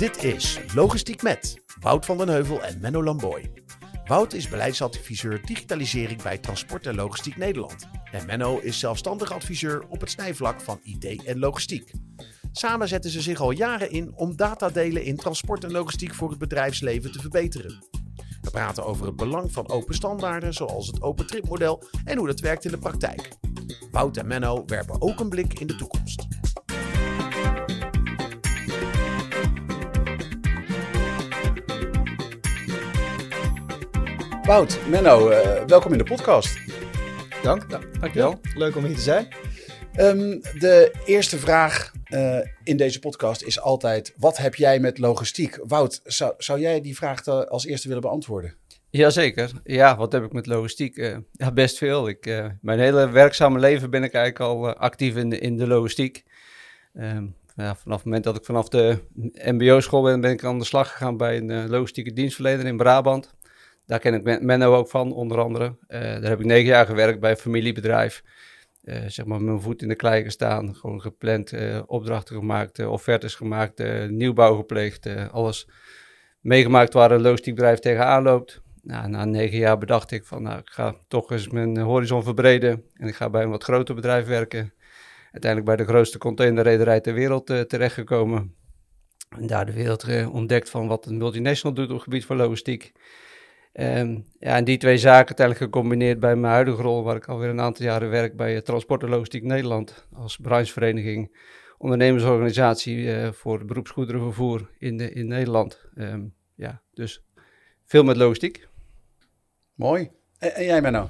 Dit is Logistiek Met, Wout van den Heuvel en Menno Lamboy. Wout is beleidsadviseur digitalisering bij Transport en Logistiek Nederland. En Menno is zelfstandig adviseur op het snijvlak van IT en logistiek. Samen zetten ze zich al jaren in om datadelen in transport en logistiek voor het bedrijfsleven te verbeteren. We praten over het belang van open standaarden, zoals het open tripmodel en hoe dat werkt in de praktijk. Wout en Menno werpen ook een blik in de toekomst. Wout, Menno, uh, welkom in de podcast. Dank, dankjewel. Leuk om hier te zijn. Um, de eerste vraag uh, in deze podcast is altijd: wat heb jij met logistiek? Wout, zou, zou jij die vraag als eerste willen beantwoorden? Jazeker. Ja, wat heb ik met logistiek? Uh, ja, best veel. Ik, mijn hele werkzame leven ben ik eigenlijk al actief in de, in de logistiek. Um, ja, vanaf het moment dat ik vanaf de MBO-school ben, ben ik aan de slag gegaan bij een logistieke dienstverlener in Brabant. Daar ken ik Menno ook van, onder andere. Uh, daar heb ik negen jaar gewerkt bij een familiebedrijf. Uh, zeg maar mijn voet in de klei gestaan. Gewoon gepland, uh, opdrachten gemaakt, offertes gemaakt, nieuwbouw gepleegd. alles meegemaakt waar een logistiek bedrijf tegenaan loopt. Nou, na negen jaar bedacht ik van, nou, ik ga toch eens mijn horizon verbreden. En ik ga bij een wat groter bedrijf werken. Uiteindelijk bij de grootste containerrederij ter wereld terechtgekomen. En daar de wereld ontdekt van wat een multinational doet op het gebied van logistiek. Um, ja, en die twee zaken uiteindelijk gecombineerd bij mijn huidige rol, waar ik alweer een aantal jaren werk bij Transport en Logistiek Nederland als branchevereniging, ondernemersorganisatie uh, voor beroepsgoederenvervoer in, de, in Nederland. Um, ja, dus veel met logistiek. Mooi. En, en jij Menno?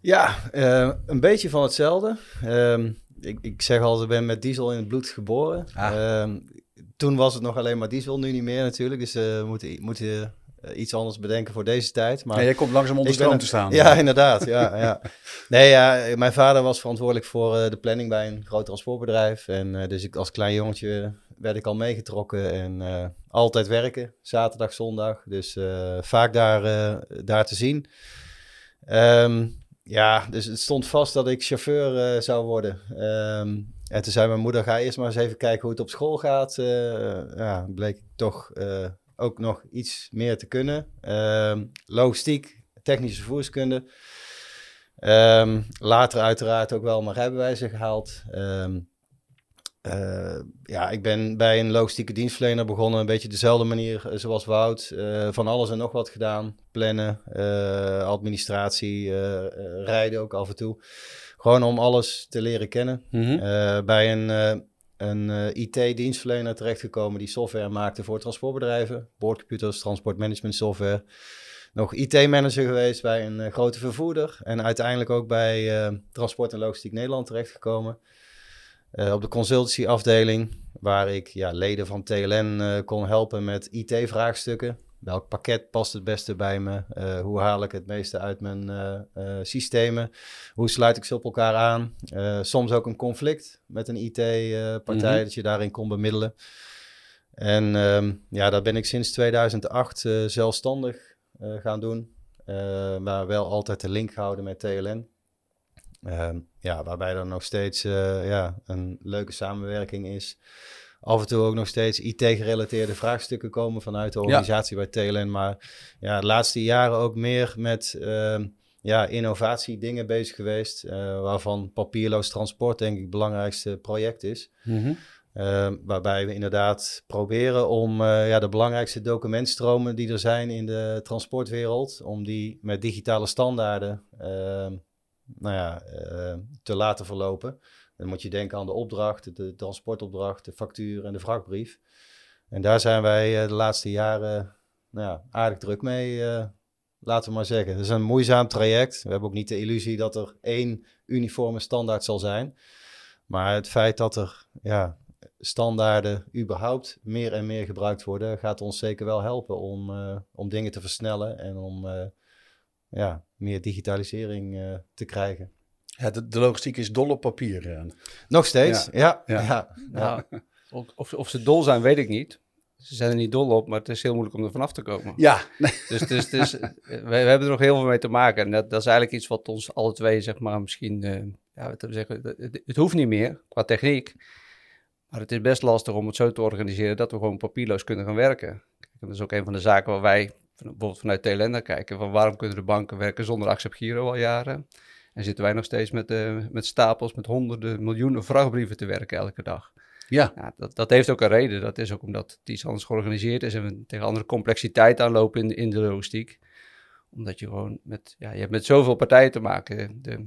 Ja, uh, een beetje van hetzelfde. Um, ik, ik zeg altijd, ik ben met diesel in het bloed geboren. Ah. toen was het nog alleen maar diesel, nu niet meer natuurlijk. Dus uh, we moeten, moeten iets anders bedenken voor deze tijd. Maar ja, jij komt langzaam onder stroom te staan. Ja, inderdaad. Ja, ja. Nee, ja, mijn vader was verantwoordelijk voor uh, de planning bij een groot transportbedrijf. En uh, dus ik, als klein jongetje werd ik al meegetrokken en altijd werken, zaterdag, zondag. Dus vaak daar, daar te zien. Um, ja, dus het stond vast dat ik chauffeur zou worden. Um, en toen zei mijn moeder, ga eerst maar eens even kijken hoe het op school gaat. ja, bleek ik toch ook nog iets meer te kunnen. Ehm, logistiek, technische vervoerskunde. Um, later uiteraard ook wel mijn rijbewijzen gehaald. Um, uh, ja, ik ben bij een logistieke dienstverlener begonnen. Een beetje dezelfde manier uh, zoals Wout. Uh, van alles en nog wat gedaan. Plannen, administratie, rijden ook af en toe. Gewoon om alles te leren kennen. Mm -hmm. bij een een eh, IT-dienstverlener terechtgekomen die software maakte voor transportbedrijven. Boordcomputers, transportmanagement software. Nog IT-manager geweest bij een uh, grote vervoerder. En uiteindelijk ook bij uh, Transport en Logistiek Nederland terechtgekomen. op de consultancyafdeling, waar ik ja, leden van TLN kon helpen met IT-vraagstukken. Welk pakket past het beste bij me? Uh, hoe haal ik het meeste uit mijn uh, uh, systemen? Hoe sluit ik ze op elkaar aan? soms ook een conflict met een IT-partij, mm -hmm. dat je daarin kon bemiddelen. En um, ja, dat ben ik sinds 2008 zelfstandig gaan doen. maar wel altijd de link gehouden met TLN. Ehm, ja, waarbij er nog steeds ja, een leuke samenwerking is af en toe ook nog steeds IT-gerelateerde vraagstukken komen vanuit de organisatie bij TLN. Maar ja, de laatste jaren ook meer met uh, ja, innovatie dingen bezig geweest. Uh, waarvan papierloos transport denk ik het belangrijkste project is. Mm uh, waarbij we inderdaad proberen om uh, ja, de belangrijkste documentstromen die er zijn in de transportwereld, om die met digitale standaarden ehm, nou ja, eh, te laten verlopen. Dan moet je denken aan de opdracht, de transportopdracht, de factuur en de vrachtbrief. En daar zijn wij eh, de laatste jaren nou ja, aardig druk mee, uh, laten we maar zeggen. Het is een moeizaam traject. We hebben ook niet de illusie dat er één uniforme standaard zal zijn. Maar het feit dat er ja, standaarden überhaupt meer en meer gebruikt worden, gaat ons zeker wel helpen om, uh, om dingen te versnellen en om ja, meer digitalisering te krijgen. Ja, de, de, logistiek is dol op papier. Nog steeds, ja. ja, ja. Nou, of, of ze dol zijn, weet ik niet. Ze zijn er niet dol op, maar het is heel moeilijk om er vanaf te komen. Ja. Dus, dus, dus we, we, hebben er nog heel veel mee te maken. En dat, dat is eigenlijk iets wat ons alle twee, zeg maar, misschien... Uh, ja, te zeggen, het, het, hoeft niet meer qua techniek. Maar het is best lastig om het zo te organiseren dat we gewoon papierloos kunnen gaan werken. Kijk, dat is ook een van de zaken waar wij bijvoorbeeld vanuit TLN naar kijken. Van waarom kunnen de banken werken zonder Accept Giro al jaren? En zitten wij nog steeds met, uh, met stapels, met honderden, miljoenen vrachtbrieven te werken elke dag. Ja. ja dat, dat heeft ook een reden. Dat is ook omdat het iets anders georganiseerd is en we tegen andere complexiteit aanlopen in, in de logistiek. Omdat je gewoon met, ja, je hebt met zoveel partijen te maken. De,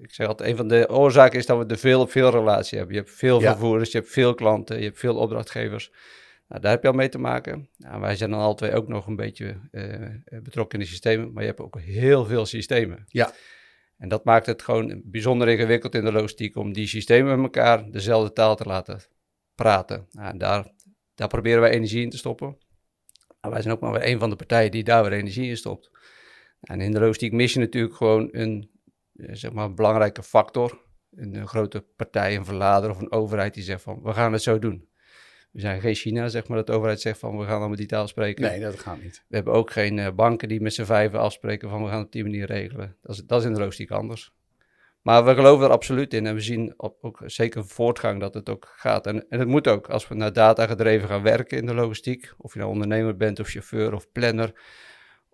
ik zeg altijd, een van de oorzaken is dat we de veel op veel relatie hebben. Je hebt veel Ja. vervoerders, je hebt veel klanten, je hebt veel opdrachtgevers. Nou, daar heb je al mee te maken. Nou, wij zijn dan alle twee ook nog een beetje eh, betrokken in de systemen, maar je hebt ook heel veel systemen. Ja. En dat maakt het gewoon bijzonder ingewikkeld in de logistiek om die systemen met elkaar dezelfde taal te laten praten. Nou, daar, daar proberen wij energie in te stoppen. Maar wij zijn ook maar weer een van de partijen die daar weer energie in stopt. En in de logistiek mis je natuurlijk gewoon een, eh, zeg maar, een belangrijke factor. Een grote partij, een verlader of een overheid die zegt van, we gaan het zo doen. We zijn geen China, zeg maar, dat de overheid zegt van, we gaan allemaal die taal spreken. Nee, dat gaat niet. We hebben ook geen uh, banken die met z'n vijven afspreken van, we gaan het op die manier regelen. Dat is, dat is in de logistiek anders. Maar we geloven er absoluut in en we zien op, ook zeker voortgang dat het ook gaat. En, en het moet ook, als we naar data gedreven gaan werken in de logistiek, of je nou ondernemer bent of chauffeur of planner,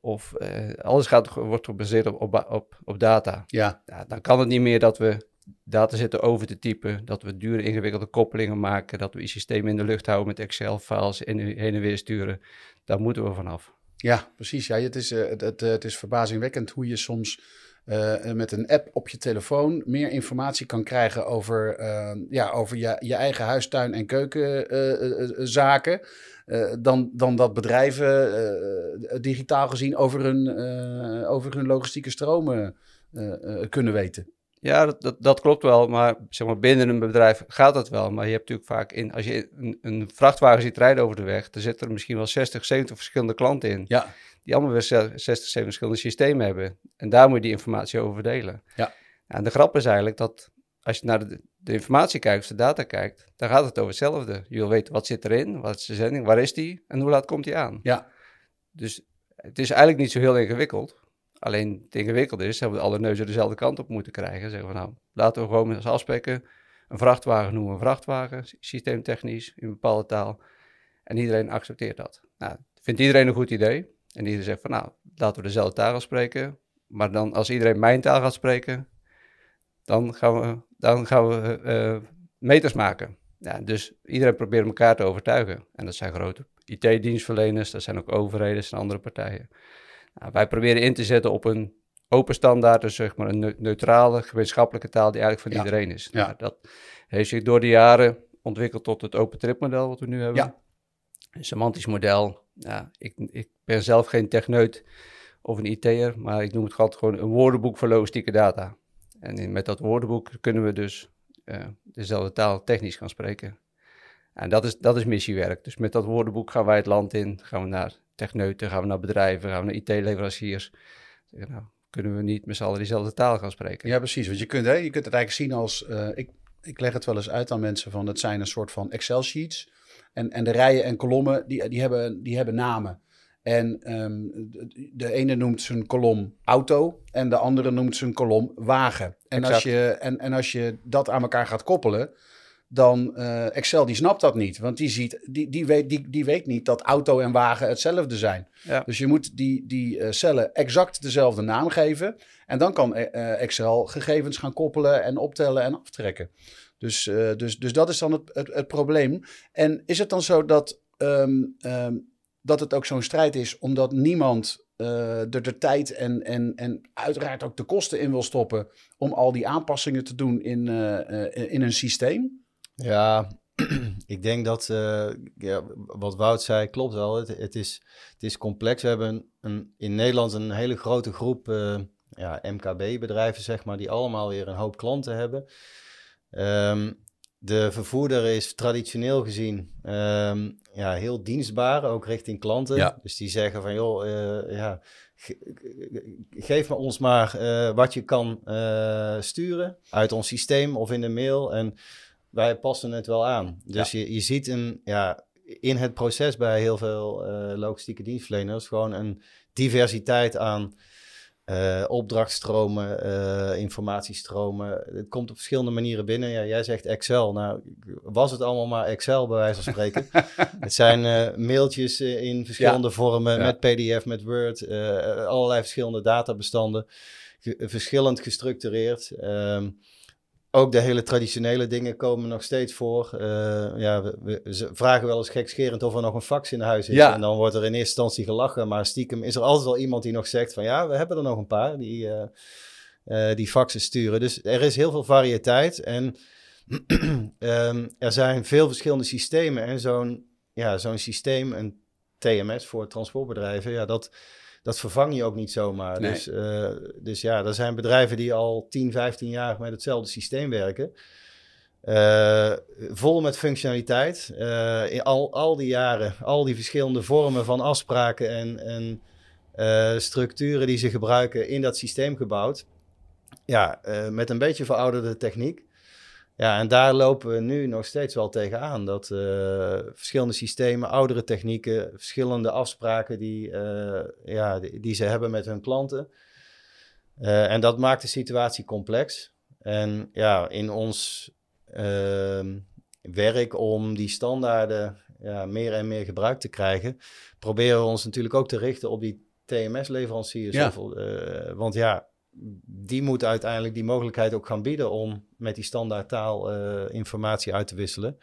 of uh, alles gaat, wordt gebaseerd op, op, op, op data. Ja. ja. Dan kan het niet meer dat we data zitten over te typen, dat we dure ingewikkelde koppelingen maken, dat we je systeem in de lucht houden met Excel-files en heen en weer sturen. Daar moeten we vanaf. Ja, precies. Ja, het, is, uh, het, het, is verbazingwekkend hoe je soms uh, met een app op je telefoon meer informatie kan krijgen over, ja, over je, je eigen huistuin- en keukenzaken. Dan, dan dat bedrijven digitaal gezien over hun, over hun logistieke stromen kunnen weten. Ja, dat, dat, dat, klopt wel. Maar, zeg maar binnen een bedrijf gaat dat wel. Maar je hebt natuurlijk vaak in, als je een, een vrachtwagen ziet rijden over de weg, dan zitten er misschien wel 60, 70 verschillende klanten in. Ja die allemaal weer 60, 70 verschillende systemen hebben. En daar moet je die informatie over verdelen. Ja. En de grap is eigenlijk dat als je naar de, de, informatie kijkt, of de data kijkt, dan gaat het over hetzelfde. Je wil weten wat zit erin, wat is de zending, waar is die en hoe laat komt die aan. Ja. Dus het is eigenlijk niet zo heel ingewikkeld. Alleen het ingewikkelde is, hebben we alle neuzen dezelfde kant op moeten krijgen. Zeggen we nou, laten we gewoon met ons afspreken. Een vrachtwagen noemen we een vrachtwagen, systeemtechnisch, in bepaalde taal. En iedereen accepteert dat. Nou, vindt iedereen een goed idee? En die zegt van nou, laten we dezelfde taal spreken. Maar dan als iedereen mijn taal gaat spreken, dan gaan we, dan gaan we uh, meters maken. Ja, dus iedereen probeert elkaar te overtuigen. En dat zijn grote IT-dienstverleners, dat zijn ook overheden, dat zijn andere partijen. Nou, wij proberen in te zetten op een open standaard, dus zeg maar een neutrale, gemeenschappelijke taal die eigenlijk van ja. iedereen is. Ja. Nou, dat heeft zich door de jaren ontwikkeld tot het open trip model wat we nu hebben. Ja. Een semantisch model. Ja, ik, ik ben zelf geen techneut of een IT'er, maar ik noem het altijd gewoon een woordenboek voor logistieke data. En in, met dat woordenboek kunnen we dus uh, dezelfde taal technisch gaan spreken. En dat is, dat is missiewerk. Dus met dat woordenboek gaan wij het land in, gaan we naar techneuten, gaan we naar bedrijven, gaan we naar IT-leveranciers. Nou, kunnen we niet met z'n allen diezelfde taal gaan spreken. Ja, precies. Want je kunt, hè, je kunt het eigenlijk zien als, uh, ik, ik leg het wel eens uit aan mensen van, het zijn een soort van Excel-sheets. En, en de rijen en kolommen, die, die, hebben, die hebben namen. En um, de ene noemt zijn kolom auto en de andere noemt zijn kolom wagen. En als, je, en, en als je dat aan elkaar gaat koppelen, dan uh, Excel die snapt dat niet. Want die, ziet, die, die, weet, die, die weet niet dat auto en wagen hetzelfde zijn. Ja. Dus je moet die, die uh, cellen exact dezelfde naam geven. En dan kan uh, Excel gegevens gaan koppelen en optellen en aftrekken. Dus, dus, dus dat is dan het, het, het, probleem. En is het dan zo dat, um, um, dat het ook zo'n strijd is, omdat niemand uh, er de tijd en, en, en uiteraard ook de kosten in wil stoppen om al die aanpassingen te doen in, uh, in een systeem? Ja, ik denk dat ja, wat Wout zei klopt wel. Het, het, is, het is complex. We hebben een, in Nederland een hele grote groep ja, MKB-bedrijven, zeg maar, die allemaal weer een hoop klanten hebben. Um, de vervoerder is traditioneel gezien ehm, ja, heel dienstbaar, ook richting klanten. Ja. Dus die zeggen van, joh, eh, ja, ge- geef me ons maar eh, wat je kan eh, sturen uit ons systeem of in de mail. En wij passen het wel aan. Dus je, je ziet een, ja, in het proces bij heel veel eh, logistieke dienstverleners gewoon een diversiteit aan eh, opdrachtstromen, eh, informatiestromen. Het komt op verschillende manieren binnen. Ja, jij zegt Excel. Nou, was het allemaal maar Excel bij wijze van spreken? het zijn mailtjes in verschillende vormen, Ja. met PDF, met Word, allerlei verschillende databestanden, verschillend gestructureerd. Ehm, ook de hele traditionele dingen komen nog steeds voor. Eh, ja, we, we- ze vragen wel eens gekscherend of er nog een fax in huis is. Ja. En dan wordt er in eerste instantie gelachen. Maar stiekem is er altijd wel iemand die nog zegt van... ja, we hebben er nog een paar die, eh, eh, die faxen sturen. Dus er is heel veel variëteit. En ehm, er zijn veel verschillende systemen. En zo'n ja, zo'n systeem, een TMS voor transportbedrijven... Ja, dat, dat vervang je ook niet zomaar. Nee. Dus, eh, dus ja, er zijn bedrijven die al 10, 15 jaar met hetzelfde systeem werken. Eh, vol met functionaliteit. Eh, in al, al die jaren, al die verschillende vormen van afspraken en, en structuren die ze gebruiken in dat systeem gebouwd. Ja, met een beetje verouderde techniek. Ja, en daar lopen we nu nog steeds wel tegenaan. Dat eh, verschillende systemen, oudere technieken, verschillende afspraken die, eh, ja, die, die ze hebben met hun klanten. Eh, en dat maakt de situatie complex. En ja, in ons ehm, werk om die standaarden ja, meer en meer gebruikt te krijgen, proberen we ons natuurlijk ook te richten op die TMS-leveranciers. Ja. Want ja, die moeten uiteindelijk die mogelijkheid ook gaan bieden om met die standaardtaal eh, informatie uit te wisselen.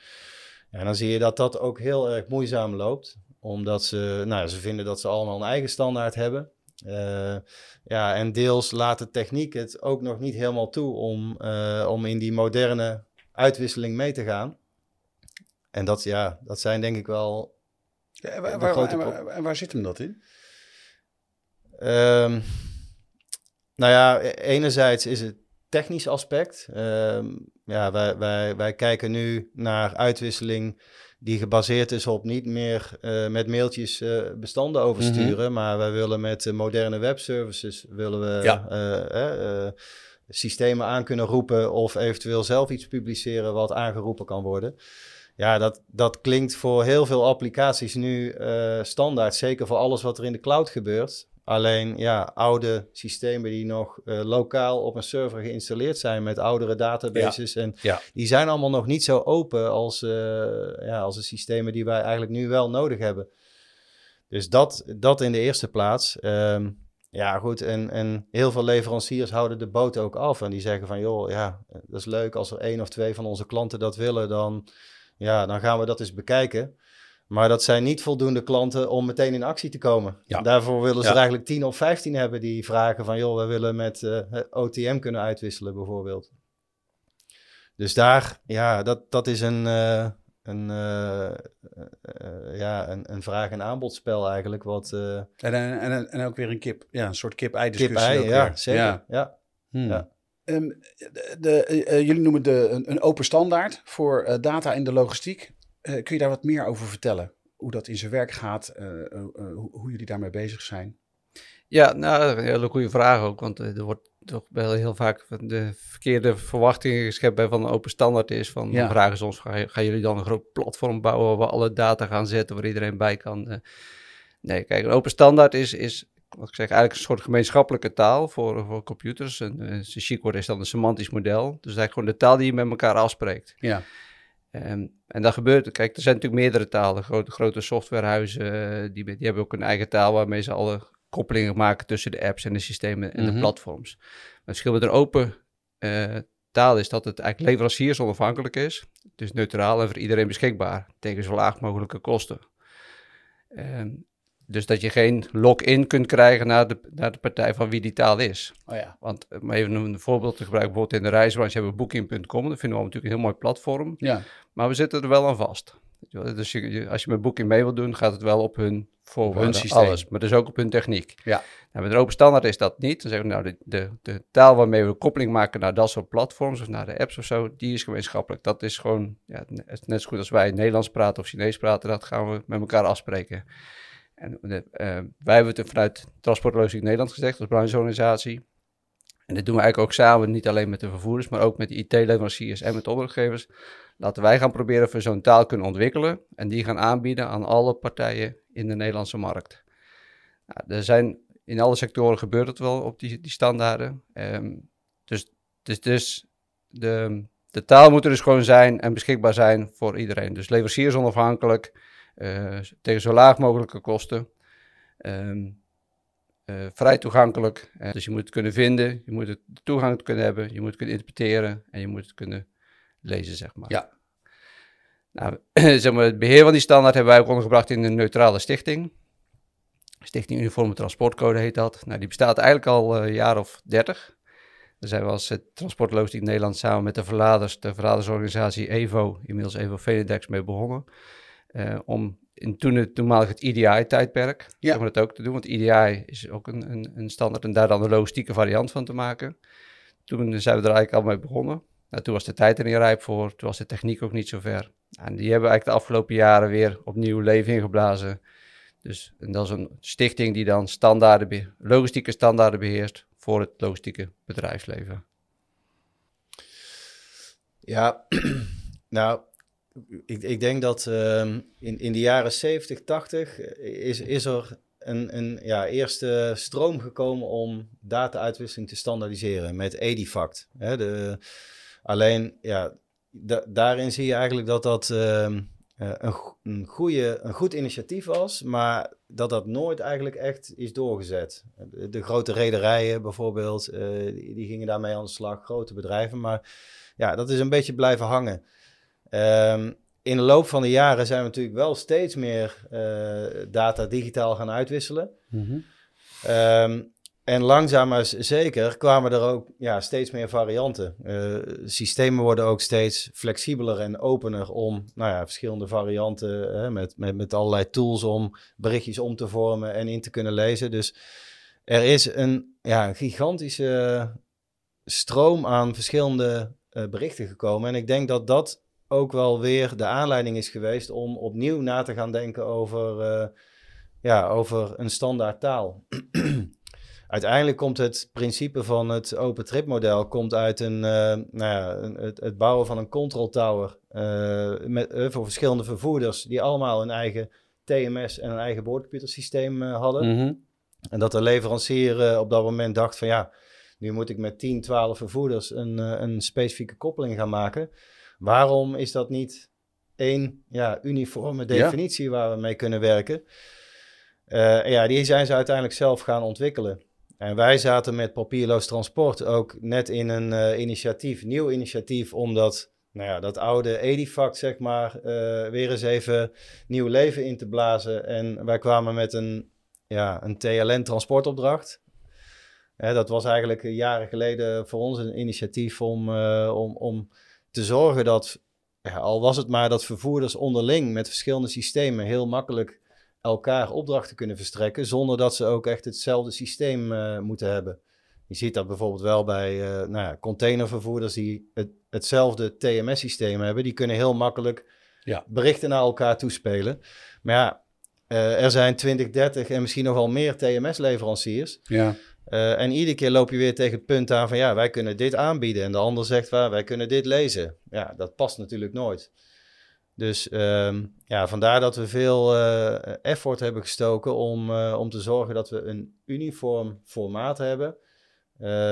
En dan zie je dat dat ook heel erg moeizaam loopt, omdat ze, nou, ze vinden dat ze allemaal een eigen standaard hebben. Eh, ja, en deels laat de techniek het ook nog niet helemaal toe om, eh, om in die moderne uitwisseling mee te gaan. En dat, ja, dat zijn denk ik wel Ja, en waar, waar, grote en pro- waar- en waar zit hem dat in? Ehm, nou ja, e- enerzijds is het technisch aspect. Ehm, ja, wij, wij, wij kijken nu naar uitwisseling die gebaseerd is op niet meer eh, met mailtjes eh, bestanden oversturen, maar wij willen met eh, moderne webservices willen we Ja. systemen aan kunnen roepen of eventueel zelf iets publiceren wat aangeroepen kan worden. Ja, dat, dat klinkt voor heel veel applicaties nu standaard. Zeker voor alles wat er in de cloud gebeurt. Alleen ja, oude systemen die nog eh, lokaal op een server geïnstalleerd zijn met oudere databases. En Ja. die zijn allemaal nog niet zo open als, eh, ja, als de systemen die wij eigenlijk nu wel nodig hebben. Dus dat, dat in de eerste plaats. Ehm, ja, goed. En, en heel veel leveranciers houden de boot ook af. En die zeggen van, joh, ja, dat is leuk als er één of twee van onze klanten dat willen. Dan, ja, dan gaan we dat eens bekijken. Maar dat zijn niet voldoende klanten om meteen in actie te komen. Ja. Daarvoor willen ze Ja. er eigenlijk 10 of 15 hebben die vragen van... joh, we willen met eh, OTM kunnen uitwisselen bijvoorbeeld. Dus daar, ja, dat, dat is een, eh, een, eh, ja, een, een vraag- en aanbodspel eigenlijk. Wat eh En, en, en, en ook weer een kip. Ja, een soort kip-ei-discussie. kip-ei, ook ja, weer. zeker. Ja. Ja. Hmm. Ja. Ehm, de, de, eh, jullie noemen de, een, een open standaard voor eh, data in de logistiek. Eh, kun je daar wat meer over vertellen? Hoe dat in zijn werk gaat, eh, eh, hoe, jullie daarmee bezig zijn? Ja, nou, een hele goede vraag ook. Want er wordt toch wel heel vaak de verkeerde verwachtingen geschept bij van een open standaard is. Van, Ja. Vragen ons, gaan, jullie dan een groot platform bouwen waar we alle data gaan zetten, waar iedereen bij kan? nee, kijk, een open standaard is, is wat ik zeg, eigenlijk een soort gemeenschappelijke taal voor, voor computers. En uh, chic is dan een semantisch model. Dus eigenlijk gewoon de taal die je met elkaar afspreekt. Ja. Um, en dat gebeurt, kijk, er zijn natuurlijk meerdere talen. Grote, grote softwarehuizen, uh, die, die hebben ook een eigen taal waarmee ze alle koppelingen maken tussen de apps en de systemen en Mhm. de platforms. Maar het verschil met een open uh, taal is dat het eigenlijk leveranciers onafhankelijk is. Dus neutraal en voor iedereen beschikbaar tegen zo laag mogelijke kosten. Um, dus dat je geen log-in kunt krijgen naar de, naar de partij van wie die taal is. Oh ja. Want om even een voorbeeld te gebruiken, bijvoorbeeld in de reisbranche hebben we Booking.com. Dat vinden we natuurlijk een heel mooi platform. Ja. Maar we zitten er wel aan vast. Dus je, als je met Booking mee wilt doen, gaat het wel op hun voorwaarden, systeem. alles. Maar dus ook op hun techniek. Ja. Nou, met een open standaard is dat niet. Dan zeggen we, nou, de, de, de taal waarmee we koppeling maken naar dat soort platforms of naar de apps of zo, die is gemeenschappelijk. Dat is gewoon ja, net net zo goed als wij Nederlands praten of Chinees praten, dat gaan we met elkaar afspreken. En eh, wij hebben het vanuit Transportlogistiek Nederland gezegd als brancheorganisatie. En dit doen we eigenlijk ook samen, niet alleen met de vervoerders, maar ook met de IT-leveranciers en met de opdrachtgevers. Laten wij gaan proberen of we zo'n taal kunnen ontwikkelen en die gaan aanbieden aan alle partijen in de Nederlandse markt. Nou, er zijn in alle sectoren gebeurt het wel op die, die standaarden. Ehm, dus dus, dus de, de taal moet er dus gewoon zijn en beschikbaar zijn voor iedereen. Dus leveranciers onafhankelijk, tegen zo laag mogelijke kosten. Ehm, eh, vrij toegankelijk. Eh, dus je moet het kunnen vinden, je moet het toegang kunnen hebben, je moet het kunnen interpreteren en je moet het kunnen lezen, zeg maar. Ja. Nou, zeg maar, het beheer van die standaard hebben wij ook ondergebracht in een neutrale stichting. Stichting Uniforme Transportcode heet dat. Nou, die bestaat eigenlijk al eh, een jaar of dertig. Daar zijn we als uh, Transportlogistiek Nederland samen met de verladers, de verladersorganisatie EVO, inmiddels EVO Venedex, mee begonnen. Uh, om in toen het toenmalig het EDI-tijdperk, Ja. om dat ook te doen. Want EDI is ook een, een, een standaard en daar dan een logistieke variant van te maken. Toen zijn we er eigenlijk al mee begonnen. Nou, toen was de tijd er niet rijp voor, toen was de techniek ook niet zo ver. En die hebben we eigenlijk de afgelopen jaren weer opnieuw leven ingeblazen. Dus en dat is een stichting die dan standaarden, logistieke standaarden beheerst voor het logistieke bedrijfsleven. Ja, nou, ik, ik denk dat ehm, in, in de jaren 70, 80 is, is er een, een ja, eerste stroom gekomen om data-uitwisseling te standaardiseren met Edifact. Hè, de, alleen, ja, da- daarin zie je eigenlijk dat dat ehm, eh, een, een, goede, een goed initiatief was, maar dat dat nooit eigenlijk echt is doorgezet. De, de grote rederijen bijvoorbeeld, eh, die, die gingen daarmee aan de slag, grote bedrijven, maar ja, dat is een beetje blijven hangen. Ehm, in de loop van de jaren zijn we natuurlijk wel steeds meer eh, data digitaal gaan uitwisselen. Ehm, en langzaam maar zeker kwamen er ook ja, steeds meer varianten. Eh, systemen worden ook steeds flexibeler en opener om nou ja, verschillende varianten hè, met, met, met allerlei tools om berichtjes om te vormen en in te kunnen lezen. Dus er is een, ja, een gigantische stroom aan verschillende eh, berichten gekomen. En ik denk dat dat ook wel weer de aanleiding is geweest om opnieuw na te gaan denken over, eh, ja, over een standaard taal. Uiteindelijk komt het principe van het open trip model komt uit een, eh, nou ja, een- het, het bouwen van een control tower eh, met, voor verschillende vervoerders die allemaal een eigen TMS en een eigen boordcomputersysteem hadden. En dat de leverancier op dat moment dacht van ja, nu moet ik met 10, 12 vervoerders een, een specifieke koppeling gaan maken. Waarom is dat niet één ja, uniforme definitie waar we mee kunnen werken? Eh, ja, die zijn ze uiteindelijk zelf gaan ontwikkelen. En wij zaten met papierloos transport ook net in een eh, initiatief, nieuw initiatief, om dat, nou ja, dat oude Edifact, zeg maar, eh, weer eens even nieuw leven in te blazen. En wij kwamen met een, ja, een TLN-transportopdracht. Dat was eigenlijk jaren geleden voor ons een initiatief om, om, om te zorgen dat, ja, al was het maar dat vervoerders onderling met verschillende systemen heel makkelijk elkaar opdrachten kunnen verstrekken, zonder dat ze ook echt hetzelfde systeem eh, moeten hebben. Je ziet dat bijvoorbeeld wel bij eh, nou ja, containervervoerders die het, hetzelfde TMS-systeem hebben. Die kunnen heel makkelijk Ja. berichten naar elkaar toespelen. Maar ja, eh, er zijn 20, 30 en misschien nog wel meer TMS-leveranciers. Ja. Eh, en iedere keer loop je weer tegen het punt aan van ja, wij kunnen dit aanbieden. En de ander zegt waar wij kunnen dit lezen. Ja, dat past natuurlijk nooit. Dus ehm, ja, vandaar dat we veel eh, effort hebben gestoken om, eh, om te zorgen dat we een uniform formaat hebben.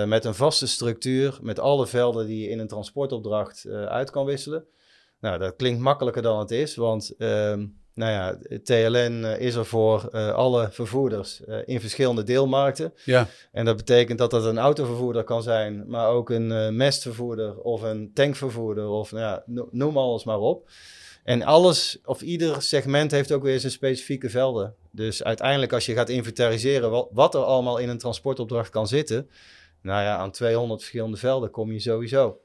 met een vaste structuur, met alle velden die je in een transportopdracht uit kan wisselen. Nou, dat klinkt makkelijker dan het is, want ehm, nou ja, TLN eh, is er voor eh, alle vervoerders eh, in verschillende deelmarkten. Ja. En dat betekent dat dat een autovervoerder kan zijn, maar ook een mestvervoerder of een tankvervoerder of nou ja, no- noem alles maar op. En alles, of ieder segment heeft ook weer zijn specifieke velden. Dus uiteindelijk als je gaat inventariseren wat, wat er allemaal in een transportopdracht kan zitten, nou ja, aan 200 verschillende velden kom je sowieso.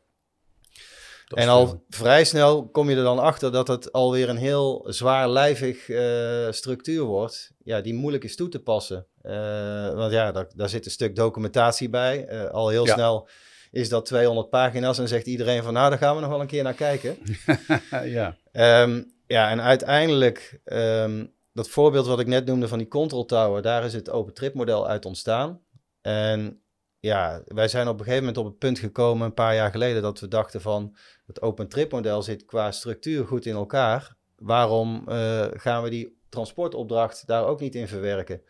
Dat En al veel. vrij snel kom je er dan achter dat het alweer een heel zwaarlijvig eh structuur wordt. Ja, die moeilijk is toe te passen. Eh, want ja, daar, daar zit een stuk documentatie bij. Eh, al heel Ja. snel is dat 200 pagina's en zegt iedereen van nou, daar gaan we nog wel een keer naar kijken. ja. Ehm, ja, en uiteindelijk, ehm, dat voorbeeld wat ik net noemde van die control tower, daar is het open trip model uit ontstaan. En ja, wij zijn op een gegeven moment op het punt gekomen, een paar jaar geleden, dat we dachten van, het open trip model zit qua structuur goed in elkaar. Waarom eh, gaan we die transportopdracht daar ook niet in verwerken?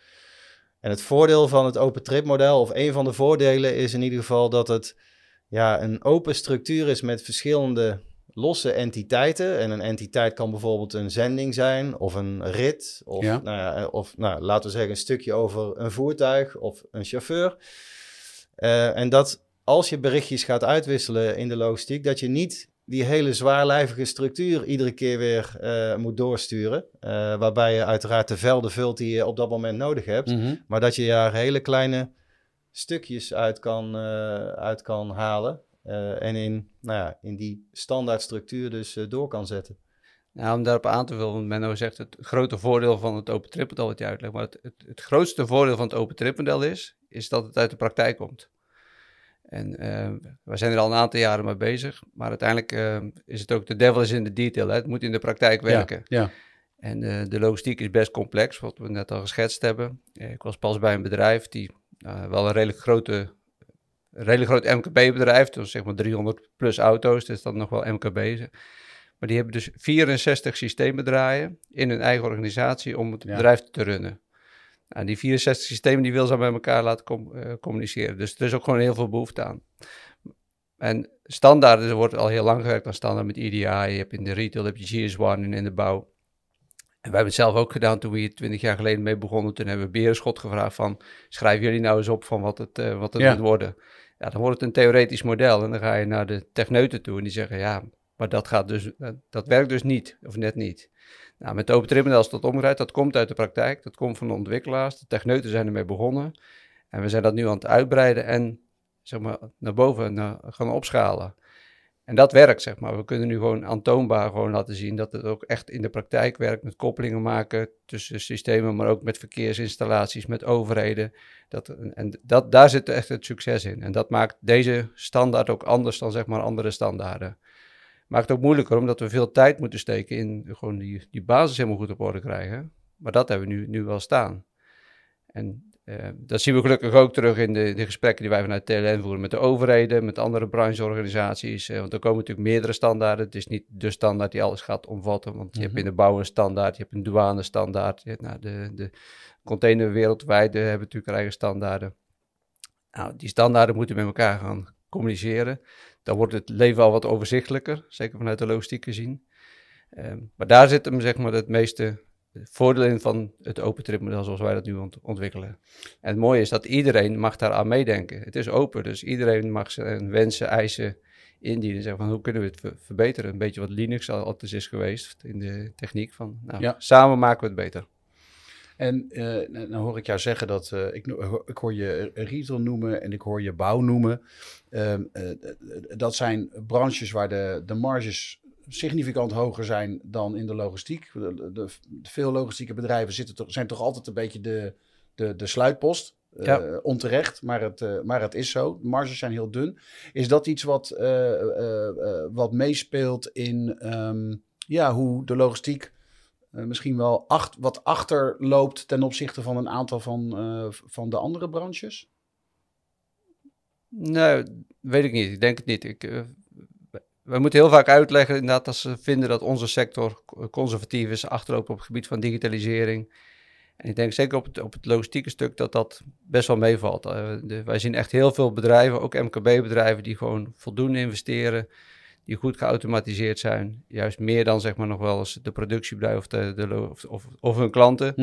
En het voordeel van het open trip model, of een van de voordelen, is in ieder geval dat het ja, een open structuur is met verschillende losse entiteiten. En een entiteit kan bijvoorbeeld een zending zijn of een rit. Of, Ja. nou ja, of nou, laten we zeggen een stukje over een voertuig of een chauffeur. Eh, en dat als je berichtjes gaat uitwisselen in de logistiek, dat je niet die hele zwaarlijvige structuur iedere keer weer eh, moet doorsturen. Eh, waarbij je uiteraard de velden vult die je op dat moment nodig hebt. Mhm. Maar dat je daar hele kleine stukjes uit kan, uit kan halen. en in, nou ja, in die standaard structuur dus door kan zetten. Nou, om daarop aan te vullen, want Menno zegt het grote voordeel van het open tripmodel wat je uitlegt, maar het, het, het grootste voordeel van het open tripmodel is, is dat het uit de praktijk komt. En eh, we zijn er al een aantal jaren mee bezig, maar uiteindelijk eh, is het ook de devil is in de detail. Hè? Het moet in de praktijk werken. Ja. En eh, de logistiek is best complex, wat we net al geschetst hebben. Ik was pas bij een bedrijf die eh, wel een redelijk grote, een redelijk groot MKB-bedrijf, dus zeg maar 300 plus auto's, dus dat nog wel MKB. Maar die hebben dus 64 systemen draaien in hun eigen organisatie om het Ja. bedrijf te runnen. Nou, die 64 systemen die wil ze met elkaar laten com- eh, communiceren. Dus er is ook gewoon heel veel behoefte aan. En standaard, er wordt al heel lang gewerkt aan standaard met EDI. Je hebt in de retail, heb je GS1 en in de bouw. En wij hebben het zelf ook gedaan toen we hier 20 jaar geleden mee begonnen. Toen hebben we Berenschot gevraagd van, schrijven jullie nou eens op van wat het, eh, wat het Ja. moet worden. Ja, dan wordt het een theoretisch model en dan ga je naar de techneuten toe en die zeggen, ja, maar dat, gaat dus, eh, dat werkt dus niet, of net niet. Nou, met de open tripmodel is dat omgedraaid, dat komt uit de praktijk, dat komt van de ontwikkelaars. De techneuten zijn ermee begonnen en we zijn dat nu aan het uitbreiden en zeg maar, naar boven gaan opschalen. En dat werkt, zeg maar. We kunnen nu gewoon aantoonbaar gewoon laten zien dat het ook echt in de praktijk werkt. Met koppelingen maken tussen systemen, maar ook met verkeersinstallaties, met overheden. Dat, en dat, daar zit echt het succes in. En dat maakt deze standaard ook anders dan zeg maar andere standaarden. Maakt het ook moeilijker omdat we veel tijd moeten steken in gewoon die, die basis helemaal goed op orde krijgen. Maar dat hebben we nu, nu wel staan. En eh, dat zien we gelukkig ook terug in de, de gesprekken die wij vanuit TLN voeren met de overheden, met andere brancheorganisaties. Eh, want er komen natuurlijk meerdere standaarden. Het is niet de standaard die alles gaat omvatten. Want je hebt in de bouw een standaard, je hebt een douane standaard. Je hebt, nou, de, de container wereldwijd eh, hebben natuurlijk eigen standaarden. Nou, die standaarden moeten met elkaar gaan communiceren. Dan wordt het leven al wat overzichtelijker, zeker vanuit de logistiek gezien. Ehm, maar daar zit hem zeg maar het meeste voordeel in van het open tripmodel zoals wij dat nu ont- ontwikkelen. En het mooie is dat iedereen mag daar aan meedenken. Het is open, dus iedereen mag zijn wensen, eisen indienen. Zeggen van hoe kunnen we het ver- verbeteren? Een beetje wat Linux al altijd is geweest in de techniek. Van, nou, Ja. Samen maken we het beter. En eh dan hoor ik jou zeggen dat eh, ik, no- ik hoor je retail noemen en ik hoor je bouw noemen. Ehm, eh, dat zijn branches waar de, de marges significant hoger zijn dan in de logistiek. De, de- veel logistieke bedrijven zitten toch, zijn toch altijd een beetje de, de, de sluitpost. Eh, Ja. onterecht, maar het, eh, maar het is zo. De marges zijn heel dun. Is dat iets wat, eh, eh, eh, wat meespeelt in ehm, ja, hoe de logistiek eh, misschien wel acht, wat achterloopt ten opzichte van een aantal van, eh, van de andere branches? Nee, weet ik niet. Ik denk het niet. Ik, eh, we moeten heel vaak uitleggen inderdaad dat ze vinden dat onze sector conservatief is, achterloopt op het gebied van digitalisering. En ik denk zeker op het, op het logistieke stuk dat dat best wel meevalt. Wij zien echt heel veel bedrijven, ook MKB-bedrijven, die gewoon voldoende investeren, die goed geautomatiseerd zijn. Juist meer dan zeg maar nog wel eens de productiebedrijf of, de, de, of, of, of hun klanten.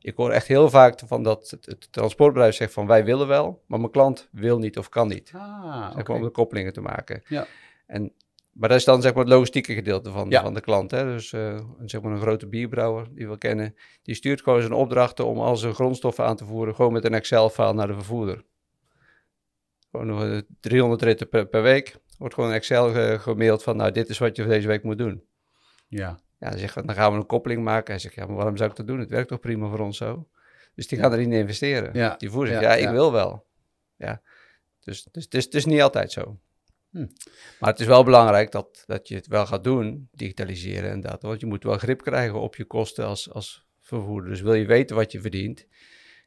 Ik hoor echt heel vaak van dat het, het transportbedrijf zegt van wij willen wel, maar mijn klant wil niet of kan niet. Ah, Zeg om de koppelingen te maken. Ja. En, maar dat is dan zeg maar het logistieke gedeelte van, Ja. van de klant. Hè? Dus eh, een- zeg maar een grote bierbrouwer die we kennen, die stuurt gewoon zijn opdrachten om al zijn grondstoffen aan te voeren, gewoon met een Excel-file naar de vervoerder. Gewoon nog, eh, 300 ritten per, per week. Wordt gewoon Excel ge- gemaild van, nou, dit is wat je voor deze week moet doen. Ja. Ja, dan zeggen we, dan gaan we een koppeling maken. Hij zegt, ja, maar waarom zou ik dat doen? Het werkt toch prima voor ons zo? Dus die gaan erin investeren. Ja. Die voer zegt, Ja, ja, ik wil wel. Ja. Dus, dus, dus het is niet altijd zo. Hm. Maar het is wel belangrijk dat, dat je het wel gaat doen, digitaliseren en dat. Want je moet wel grip krijgen op je kosten als, als vervoerder. Dus wil je weten wat je verdient,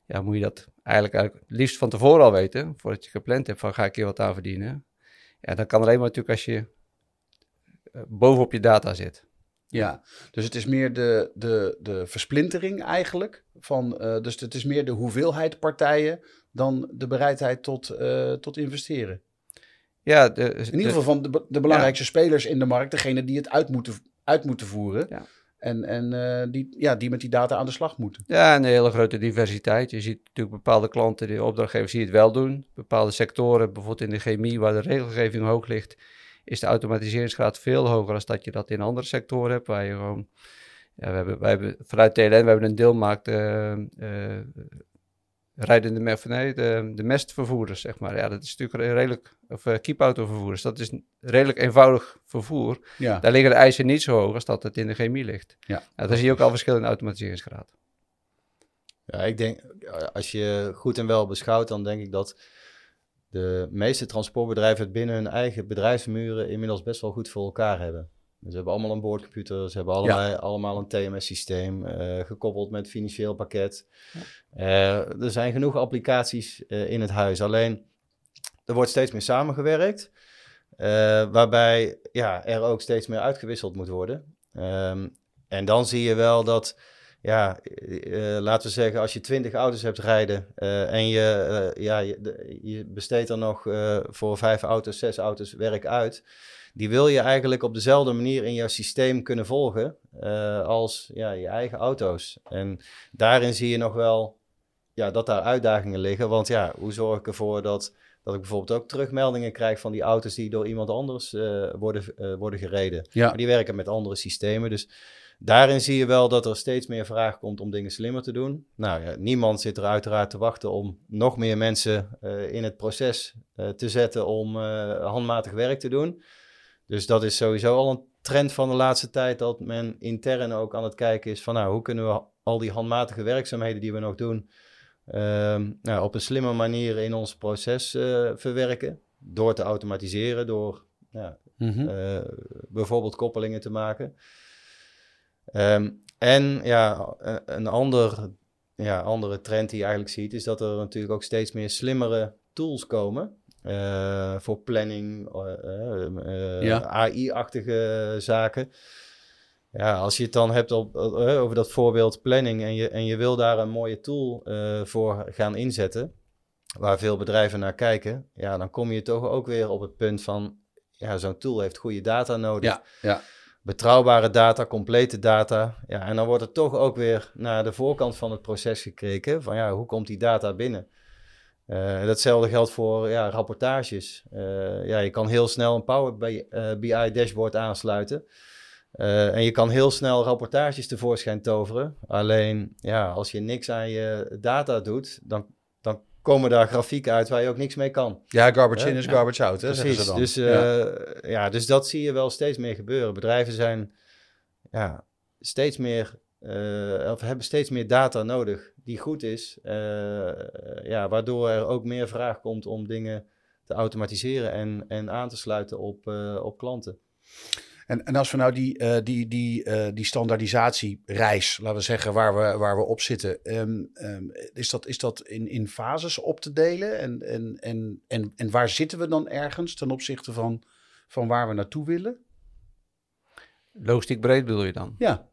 ja, moet je dat eigenlijk, eigenlijk het liefst van tevoren al weten. Voordat je gepland hebt van ga ik hier wat aan verdienen. Ja, dat kan alleen maar natuurlijk als je eh, bovenop je data zit. Ja, dus het is meer de, de, de versplintering eigenlijk. Van, eh, dus het is meer de hoeveelheid partijen dan de bereidheid tot, eh, tot investeren. Ja, de, In ieder geval van de, de belangrijkste spelers in de markt, degene die het uit moeten, uit moeten voeren. Ja. En, en eh, die, ja, die met die data aan de slag moeten. Ja, een hele grote diversiteit. Je ziet natuurlijk bepaalde klanten, de opdrachtgevers die het wel doen. Bepaalde sectoren, bijvoorbeeld in de chemie, waar de regelgeving hoog ligt, is de automatiseringsgraad veel hoger dan dat je dat in andere sectoren hebt, waar je gewoon... Ja, we hebben, wij hebben vanuit TLN, we hebben een deelmarkt eh eh, rijdende nee, de, de mestvervoerders, zeg maar. Ja, dat is natuurlijk redelijk, of uh, keepautovervoerders, dat is redelijk eenvoudig vervoer. Ja, Daar liggen de eisen niet zo hoog als dat het in de chemie ligt. Ja. Ja, daar zie je ook al verschil in automatiseringsgraad. Ja, ik denk, als je goed en wel beschouwt, dan denk ik dat de meeste transportbedrijven het binnen hun eigen bedrijfsmuren inmiddels best wel goed voor elkaar hebben. Ze hebben allemaal een boordcomputer, ze hebben allemaal, allemaal een TMS-systeem, eh, gekoppeld met financieel pakket. Eh, er zijn genoeg applicaties eh, in het huis, alleen er wordt steeds meer samengewerkt, waarbij ja, er ook steeds meer uitgewisseld moet worden. Ehm, en dan zie je wel dat ja, eh, laten we zeggen, als je 20 auto's hebt rijden eh, en je, eh, ja, je, de- je besteedt er nog eh, voor vijf auto's, zes auto's werk uit. Die wil je eigenlijk op dezelfde manier in jouw systeem kunnen volgen eh, als ja, je eigen auto's. En daarin zie je nog wel ja, dat daar uitdagingen liggen. Want ja, hoe zorg ik ervoor dat, dat ik bijvoorbeeld ook terugmeldingen krijg van die auto's die door iemand anders eh, worden, eh, worden gereden. ja. Maar die werken met andere systemen. Dus daarin zie je wel dat er steeds meer vraag komt om dingen slimmer te doen. Nou ja, niemand zit er uiteraard te wachten om nog meer mensen eh, in het proces eh, te zetten om eh, handmatig werk te doen. Dus dat is sowieso al een trend van de laatste tijd dat men intern ook aan het kijken is van nou, hoe kunnen we al die handmatige werkzaamheden die we nog doen ehm, nou, op een slimme manier in ons proces verwerken. Door te automatiseren, door ja, Mhm. bijvoorbeeld koppelingen te maken. Ehm, en ja, een- een ander, ja, andere trend die je eigenlijk ziet, is dat er natuurlijk ook steeds meer slimmere tools komen. eh, voor planning, eh, eh, eh, Ja. AI-achtige zaken. Ja, als je het dan hebt op, eh, over dat voorbeeld planning en je, en je wil daar een mooie tool eh, voor gaan inzetten, waar veel bedrijven naar kijken, ja, dan kom je toch ook weer op het punt van, ja, zo'n tool heeft goede data nodig. Ja, ja. Betrouwbare data, complete data. Ja, en dan wordt er toch ook weer naar de voorkant van het proces gekeken, van ja, hoe komt die data binnen? Eh, datzelfde geldt voor ja, rapportages. Eh, ja, je kan heel snel een Power BI dashboard aansluiten. Eh, en je kan heel snel rapportages tevoorschijn toveren. Alleen, ja, als je niks aan je data doet, dan, dan komen daar grafieken uit waar je ook niks mee kan. ja, garbage in is ja. garbage out, hè, ze dan. Dus, ja. eh, ja. dus dat zie je wel steeds meer gebeuren. Bedrijven zijn ja, steeds meer, eh, of hebben steeds meer data nodig die goed is. eh, ja, waardoor er ook meer vraag komt om dingen te automatiseren en, en aan te sluiten op, op klanten. En, en als we nou die, eh, die, die, eh, die standaardisatiereis, laten we zeggen, waar we, waar we op zitten, ehm, ehm, is dat, is dat in, in fases op te delen? En, en, en, en, en waar zitten we dan ergens ten opzichte van, van waar we naartoe willen? Logistiek breed bedoel je dan? Ja,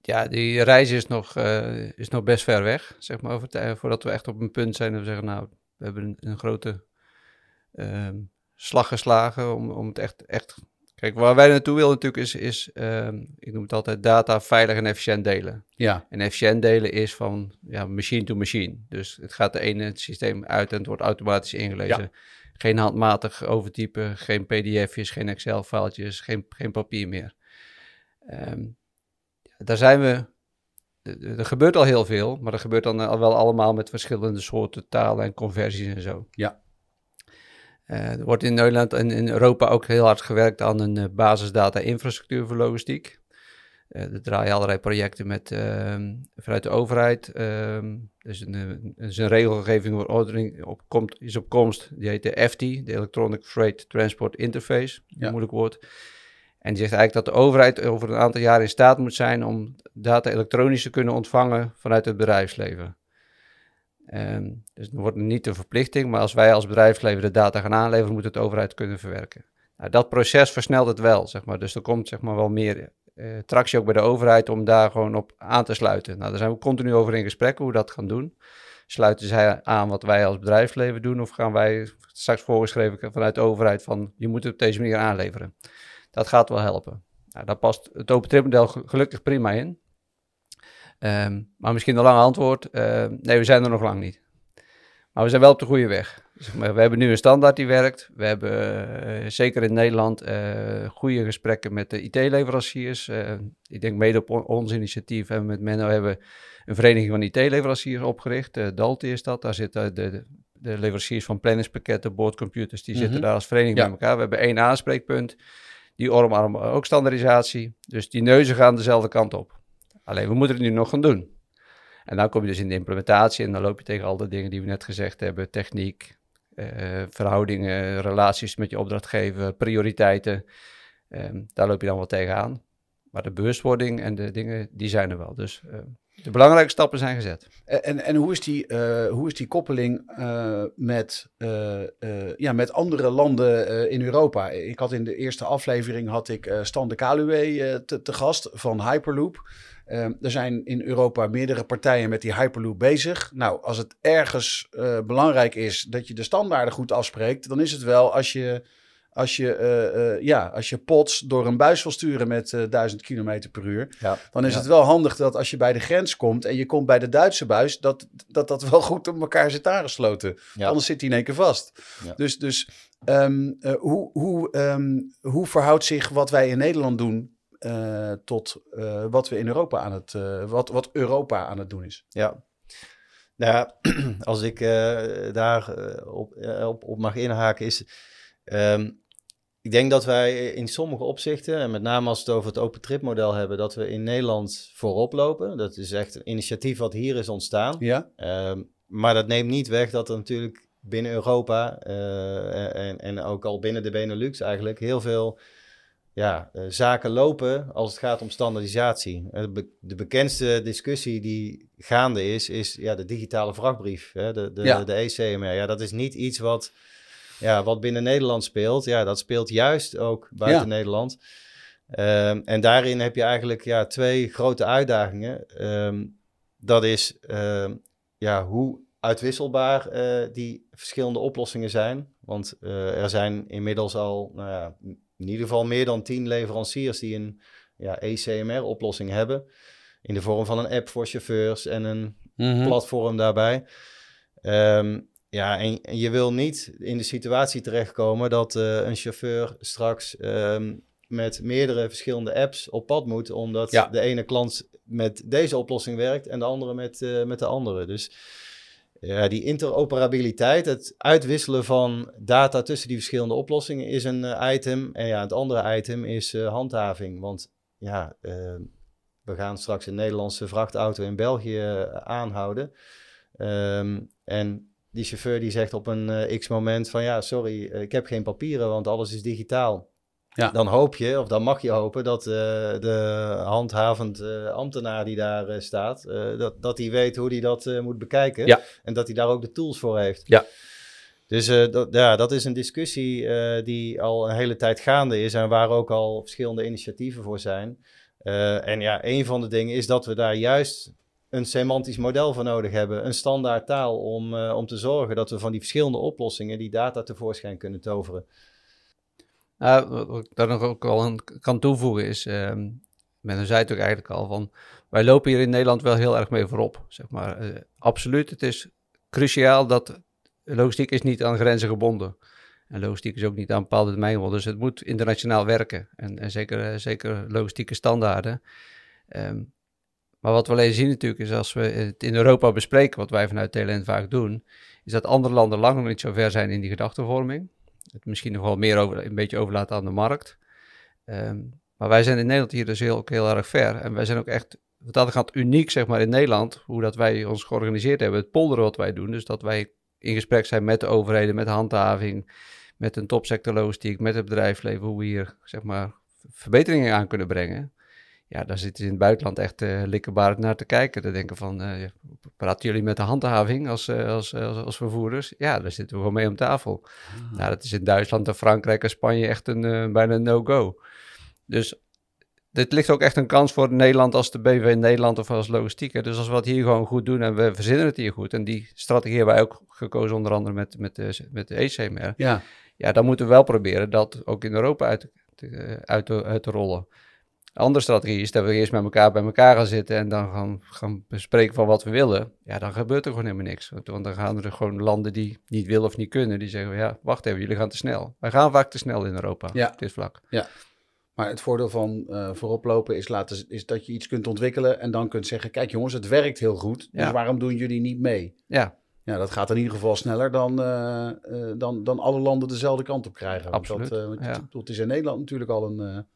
Ja, die reis is nog, eh, is nog best ver weg, zeg maar, over voordat we echt op een punt zijn dat we zeggen, nou, we hebben een, een grote ehm, slag geslagen om, om het echt, echt... Kijk, waar wij naartoe willen natuurlijk is, is ehm, ik noem het altijd, data veilig en efficiënt delen. ja, En efficiënt delen is van ja, machine to machine. Dus het gaat de ene systeem uit en het wordt automatisch ingelezen. Geen handmatig overtypen, geen pdf'jes, geen Excel-foutjes, geen, geen papier meer. Ja, daar zijn we... Er er gebeurt al heel veel, maar dat gebeurt dan al wel allemaal met verschillende soorten talen en conversies en zo. Ja. Uh, er wordt in Nederland en in Europa ook heel hard gewerkt aan een uh, basisdata-infrastructuur voor logistiek. Uh, er draaien allerlei projecten met, ehm, vanuit de overheid. Dus een, een, een regelgeving voor ordering op, komt, is op komst. Die heet de FT, de Electronic Freight Transport Interface. Ja. Moeilijk woord. En die zegt eigenlijk dat de overheid over een aantal jaar in staat moet zijn om data elektronisch te kunnen ontvangen vanuit het bedrijfsleven. Um, dus dan wordt het niet een verplichting, maar als wij als bedrijfsleven de data gaan aanleveren, moet het overheid kunnen verwerken. Nou, dat proces versnelt het wel, zeg maar. Dus er komt zeg maar wel meer uh, tractie ook bij de overheid om daar gewoon op aan te sluiten. Nou, daar zijn we continu over in gesprek hoe we dat gaan doen. Sluiten zij aan wat wij als bedrijfsleven doen, of gaan wij straks voorgeschreven vanuit de overheid van je moet het op deze manier aanleveren? Dat gaat wel helpen. Nou, daar past het open trip model gelukkig prima in. Um, maar misschien een lang antwoord. Uh, nee, we zijn er nog lang niet. Maar we zijn wel op de goede weg. Zeg maar, we hebben nu een standaard die werkt. We hebben uh, zeker in Nederland uh, goede gesprekken met de IT-leveranciers. Uh, ik denk mede op ons initiatief en met Menno hebben we een vereniging van IT-leveranciers opgericht. Dalti is dat. Daar zitten de, de, de leveranciers van planningspakketten, boordcomputers, die zitten mhm. daar als vereniging ja. bij elkaar. We hebben één aanspreekpunt. Die omarmen ook standaardisatie. Dus die neuzen gaan dezelfde kant op. Alleen we moeten het nu nog gaan doen. En dan kom je dus in de implementatie en dan loop je tegen al de dingen die we net gezegd hebben: techniek, uh, verhoudingen, relaties met je opdrachtgever, prioriteiten. Um, daar loop je dan wel tegenaan. Maar de bewustwording en de dingen, die zijn er wel. Dus uh, de belangrijke stappen zijn gezet. En, en hoe, is die, uh, hoe is die koppeling uh, met, ja, met andere landen in Europa? Ik had in de eerste aflevering had ik Stan de Kaluwe te, gast van Hyperloop. Ehm, er zijn in Europa meerdere partijen met die Hyperloop bezig. Nou, als het ergens uh, belangrijk is dat je de standaarden goed afspreekt, dan is het wel als je, als je, uh, uh, ja, als je pots door een buis wil sturen met 1000 km per uur. Ja, dan is het wel handig dat als je bij de grens komt en je komt bij de Duitse buis, dat dat, dat wel goed op elkaar zit aangesloten. Ja. Anders zit hij in één keer vast. Dus, dus um, hoe, hoe, um, hoe verhoudt zich wat wij in Nederland doen uh, tot uh, wat we in Europa aan het, uh, wat, wat Europa aan het doen is. Ja. Nou ja, als ik daar op, op, op, mag inhaken, is. Um, ik denk dat wij in sommige opzichten, en met name als we het over het open trip model hebben, dat we in Nederland voorop lopen. Dat is echt een initiatief wat hier is ontstaan. Ja. Um, maar dat neemt niet weg dat er natuurlijk binnen Europa en, en ook al binnen de Benelux eigenlijk heel veel ja, uh, zaken lopen als het gaat om standaardisatie. Uh, de bekendste discussie die gaande is, is ja, de digitale vrachtbrief, hè, de, de, ja. de ECMR. Ja, dat is niet iets wat, ja, wat binnen Nederland speelt. Ja, dat speelt juist ook buiten ja. Nederland. Um, en daarin heb je eigenlijk ja, twee grote uitdagingen. Um, dat is um, ja, hoe uitwisselbaar uh, die verschillende oplossingen zijn. Want er zijn inmiddels al nou ja, in ieder geval meer dan tien leveranciers die een ja, ECMR-oplossing hebben. In de vorm van een app voor chauffeurs en een mhm. platform daarbij. Um, ja, en, en, je wil niet in de situatie terechtkomen dat uh, een chauffeur straks um, met meerdere verschillende apps op pad moet, omdat ja. de ene klant met deze oplossing werkt en de andere met, uh, met de andere. Dus ja, die interoperabiliteit, het uitwisselen van data tussen die verschillende oplossingen is een uh, item. En ja, het andere item is uh, handhaving. Want ja, uh, we gaan straks een Nederlandse vrachtauto in België aanhouden. Um, en die chauffeur die zegt op een x moment van ja, sorry, ik heb geen papieren, want alles is digitaal. Ja. Dan hoop je, of dan mag je hopen, dat uh, de handhavend uh, ambtenaar die daar uh, staat, dat, dat hij weet hoe hij dat moet bekijken. Ja. En dat hij daar ook de tools voor heeft. Ja. Dus dat, ja, dat is een discussie die al een hele tijd gaande is en waar ook al verschillende initiatieven voor zijn. en ja, een van de dingen is dat we daar juist een semantisch model voor nodig hebben, een standaard taal om, om te zorgen dat we van die verschillende oplossingen die data tevoorschijn kunnen toveren. Wat ik daar nog ook al aan kan toevoegen is, um, men zei het ook eigenlijk al, van wij lopen hier in Nederland wel heel erg mee voorop. Zeg maar. Uh, absoluut, het is cruciaal dat logistiek is niet aan grenzen gebonden. En logistiek is ook niet aan bepaalde domeinen gebonden. Dus het moet internationaal werken. En, en zeker, uh, zeker logistieke standaarden. Um, maar wat we alleen zien natuurlijk is als we het in Europa bespreken, wat wij vanuit TLN vaak doen, is dat andere landen lang nog niet zo ver zijn in die gedachtenvorming. Het misschien nog wel meer over, een beetje overlaten aan de markt. Ehm, maar wij zijn in Nederland hier dus heel, ook heel erg ver. En wij zijn ook echt, wat dat gaat uniek zeg maar in Nederland, hoe dat wij ons georganiseerd hebben, het polderen wat wij doen. Dus dat wij in gesprek zijn met de overheden, met de handhaving, met een topsector logistiek, met het bedrijfsleven, hoe we hier zeg maar verbeteringen aan kunnen brengen. Ja, daar zitten ze in het buitenland echt uh, naar te kijken. Te denken van, uh, praten jullie met de handhaving als, uh, als, als, als, vervoerders? Ja, daar zitten we gewoon mee om tafel. Ah. Nou, dat is in Duitsland en Frankrijk en Spanje echt een bijna no-go. Dus dit ligt ook echt een kans voor Nederland als de BV Nederland of als logistiek. Dus als we het hier gewoon goed doen en we verzinnen het hier goed. En die strategie hebben wij ook gekozen onder andere met, met, de, met de ECMR. Ja. ja, dan moeten we wel proberen dat ook in Europa uit, uit, uit te rollen andere strategie is dat we eerst met elkaar bij elkaar gaan zitten en dan gaan, gaan bespreken van wat we willen. Ja, dan gebeurt er gewoon helemaal niks. Want dan gaan er gewoon landen die niet willen of niet kunnen, die zeggen, ja, wacht even, jullie gaan te snel. Wij gaan vaak te snel in Europa ja. op dit vlak. Ja, maar het voordeel van uh, vooroplopen is, laten, is dat je iets kunt ontwikkelen en dan kunt zeggen, kijk jongens, het werkt heel goed, dus waarom doen jullie niet mee? Ja. Ja, dat gaat in ieder geval sneller dan, uh, uh, dan, dan alle landen dezelfde kant op krijgen. Absoluut. Dat, ja. het is in Nederland natuurlijk al een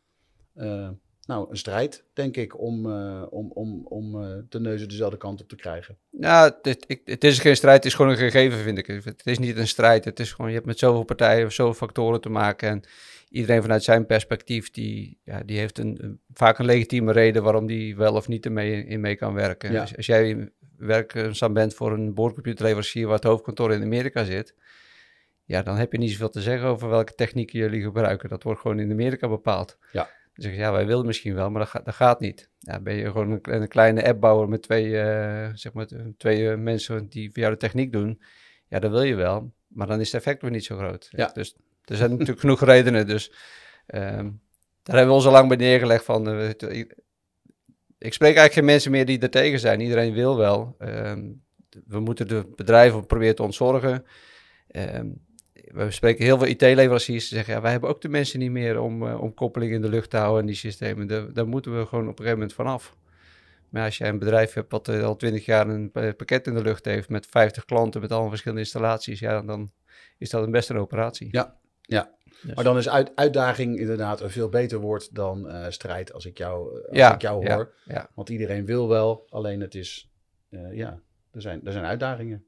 nou, een strijd, denk ik, om, uh, om, om, om uh, de neuzen dezelfde kant op te krijgen. Ja, het, het, het, is geen strijd, het is gewoon een gegeven, vind ik. Het is niet een strijd, het is gewoon, je hebt met zoveel partijen, zoveel factoren te maken. En iedereen vanuit zijn perspectief, die, ja, die heeft een, vaak een legitieme reden waarom die wel of niet ermee in mee kan werken. Ja. als jij werkzaam bent voor een boordcomputerleverancier waar het hoofdkantoor in Amerika zit ja, dan heb je niet zoveel te zeggen over welke technieken jullie gebruiken. Dat wordt gewoon in Amerika bepaald. Ja. Dan zeg je, ja, wij willen misschien wel, maar dat, gaat, dat gaat niet. Ja, ben je gewoon een, een kleine appbouwer met twee, uh, zeg maar, twee uh, mensen die voor jou de techniek doen. Ja, dat wil je wel, maar dan is het effect weer niet zo groot. Ja. Dus er zijn natuurlijk genoeg redenen. Dus um, daar hebben we ons al lang bij neergelegd van... Uh, ik spreek eigenlijk geen mensen meer die er tegen zijn. Iedereen wil wel. Um, we moeten de bedrijven proberen te ontzorgen. Um, we spreken heel veel IT-leveranciers die zeggen, ja, wij hebben ook de mensen niet meer om, uh, om koppeling in de lucht te houden en die systemen. Daar, daar moeten we gewoon op een gegeven moment vanaf. Maar als jij een bedrijf hebt wat uh, al twintig jaar een pakket in de lucht heeft met 50 klanten met allemaal verschillende installaties, ja, dan is dat een best een operatie. Ja, ja. Dus. Maar dan is uit, uitdaging inderdaad een veel beter woord dan uh, strijd, als ik jou, als ja, ik jou ja, hoor. Ja. Want iedereen wil wel, alleen het is, ja, er zijn, er zijn uitdagingen.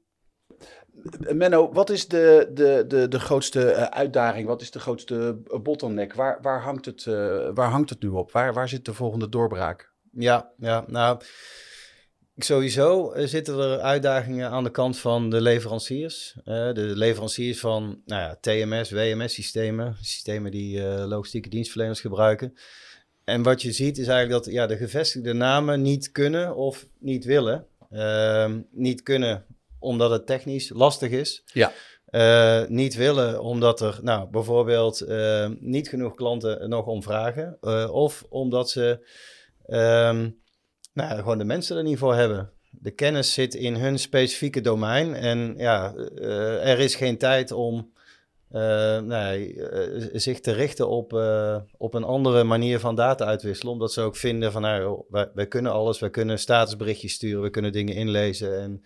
Menno, wat is de, de, de, de grootste uh, uitdaging? Wat is de grootste bottleneck? Waar, waar, hangt, het, uh, waar hangt het nu op? Waar, waar zit de volgende doorbraak? Ja, ja nou, sowieso zitten er uitdagingen aan de kant van de leveranciers. De leveranciers van nou ja, TMS, WMS-systemen, systemen die logistieke dienstverleners gebruiken. En wat je ziet is eigenlijk dat ja, de gevestigde namen niet kunnen of niet willen. Ehm, niet kunnen omdat het technisch lastig is. Ja. Uh, niet willen omdat er nou, bijvoorbeeld uh, niet genoeg klanten nog om vragen. Uh, of omdat ze um, nou, gewoon de mensen er niet voor hebben. De kennis zit in hun specifieke domein. En ja, er is geen tijd om nee, zich te richten op, op een andere manier van data uitwisselen. Omdat ze ook vinden van nou, wij, wij kunnen alles. Wij kunnen statusberichtjes sturen. We kunnen dingen inlezen. En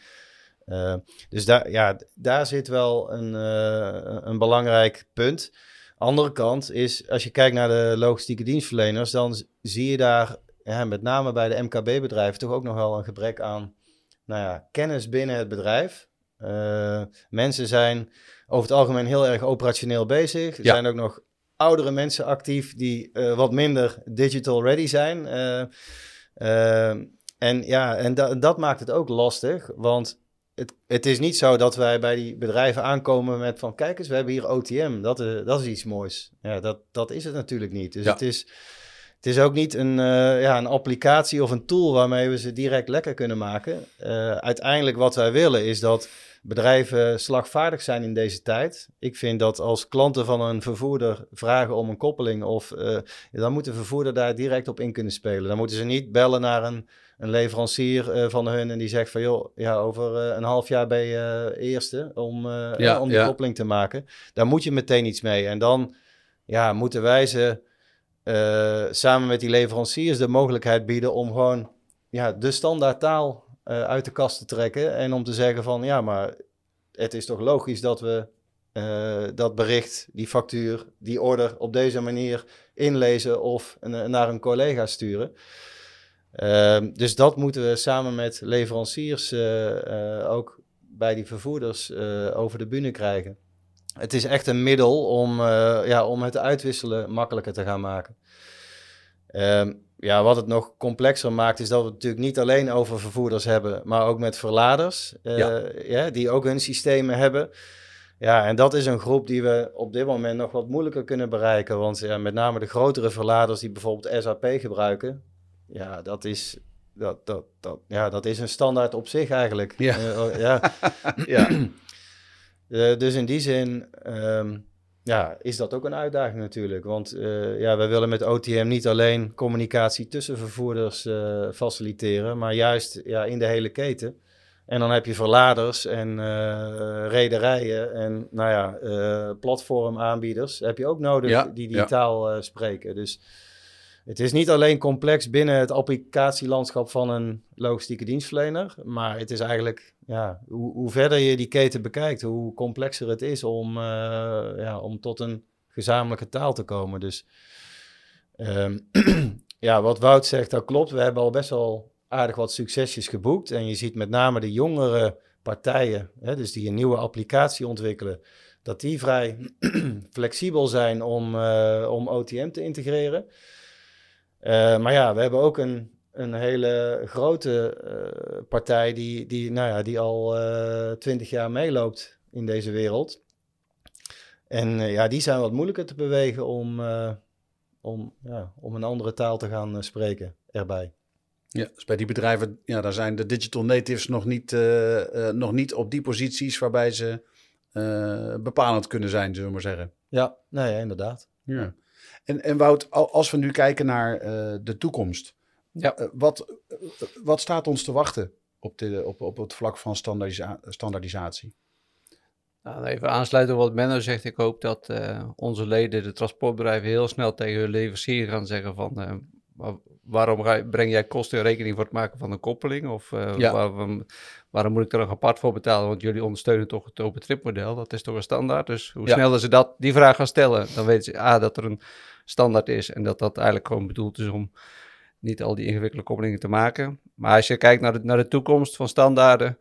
uh, dus daar, ja, daar zit wel een, uh, een belangrijk punt. Andere kant is, als je kijkt naar de logistieke dienstverleners, dan zie je daar ja, met name bij de MKB-bedrijven toch ook nog wel een gebrek aan nou ja, kennis binnen het bedrijf. Uh, mensen zijn over het algemeen heel erg operationeel bezig. Er ja. zijn ook nog oudere mensen actief die wat minder digital ready zijn. en ja, en da dat maakt het ook lastig, want het, het is niet zo dat wij bij die bedrijven aankomen met van... kijk eens, we hebben hier OTM, dat, uh, dat is iets moois. Ja, dat, dat is het natuurlijk niet. Dus ja. het, is, het is ook niet een, uh, ja, een applicatie of een tool waarmee we ze direct lekker kunnen maken. Uh, uiteindelijk wat wij willen is dat bedrijven slagvaardig zijn in deze tijd. Ik vind dat als klanten van een vervoerder vragen om een koppeling... of dan moet de vervoerder daar direct op in kunnen spelen. Dan moeten ze niet bellen naar een een leverancier uh, van hun en die zegt van joh, ja, over uh, een half jaar ben je uh, eerste om, ja, om die koppeling te maken. Daar moet je meteen iets mee. En dan ja, moeten wij ze samen met die leveranciers de mogelijkheid bieden om gewoon ja, de standaard taal uit de kast te trekken. En om te zeggen van ja, maar het is toch logisch dat we eh, dat bericht, die factuur, die order op deze manier inlezen of naar een collega sturen. Ehm, dus dat moeten we samen met leveranciers eh, eh, ook bij die vervoerders eh, over de bühne krijgen. Het is echt een middel om, ja, om het uitwisselen makkelijker te gaan maken. Ehm, ja, wat het nog complexer maakt, is dat we het natuurlijk niet alleen over vervoerders hebben, maar ook met verladers, Ja. ja, die ook hun systemen hebben. Ja, en dat is een groep die we op dit moment nog wat moeilijker kunnen bereiken. Want ja, met name de grotere verladers die bijvoorbeeld SAP gebruiken, ja, dat is, dat, dat, dat, ja, dat is een standaard op zich eigenlijk. Ja. Eh, oh, ja. Ja. Eh, dus in die zin ehm, ja, is dat ook een uitdaging natuurlijk. Want eh, ja, we willen met OTM niet alleen communicatie tussen vervoerders faciliteren, maar juist ja, in de hele keten. En dan heb je verladers en rederijen en nou ja, platformaanbieders heb je ook nodig Ja, die die ja. taal spreken. Dus het is niet alleen complex binnen het applicatielandschap van een logistieke dienstverlener, maar het is eigenlijk, ja, hoe, hoe verder je die keten bekijkt, hoe complexer het is om, eh, ja, om tot een gezamenlijke taal te komen. Dus ehm, ja, wat Wout zegt, dat klopt. We hebben al best wel aardig wat succesjes geboekt. En je ziet met name de jongere partijen, hè, dus die een nieuwe applicatie ontwikkelen, dat die vrij flexibel zijn om, eh, om OTM te integreren. Eh, maar ja, we hebben ook een, een hele grote eh, partij die, die, nou ja, die al twintig jaar meeloopt in deze wereld. En eh, ja, die zijn wat moeilijker te bewegen om, eh, om, ja, om een andere taal te gaan eh, spreken erbij. Ja, dus bij die bedrijven, ja, daar zijn de digital natives nog niet, eh, eh, nog niet op die posities waarbij ze eh, bepalend kunnen zijn, zullen we maar zeggen. Ja, nee, inderdaad. Ja. En, en Wout, al- als we nu kijken naar eh, de toekomst, Ja. eh, wat, eh, wat staat ons te wachten op, de, op, op het vlak van standaardisa- standaardisatie? Nou, even aansluiten op wat Menno zegt. Ik hoop dat onze leden, de transportbedrijven, heel snel tegen hun leverancier gaan zeggen van... wa- waarom breng jij kosten in rekening voor het maken van een koppeling? Of Ja. waarom, waarom moet ik er nog apart voor betalen? Want jullie ondersteunen toch het open trip model. Dat is toch een standaard? Dus hoe Ja. sneller ze dat, die vraag gaan stellen, dan weten ze A, dat er een standaard is. En dat dat eigenlijk gewoon bedoeld is om niet al die ingewikkelde koppelingen te maken. Maar als je kijkt naar de, naar de toekomst van standaarden...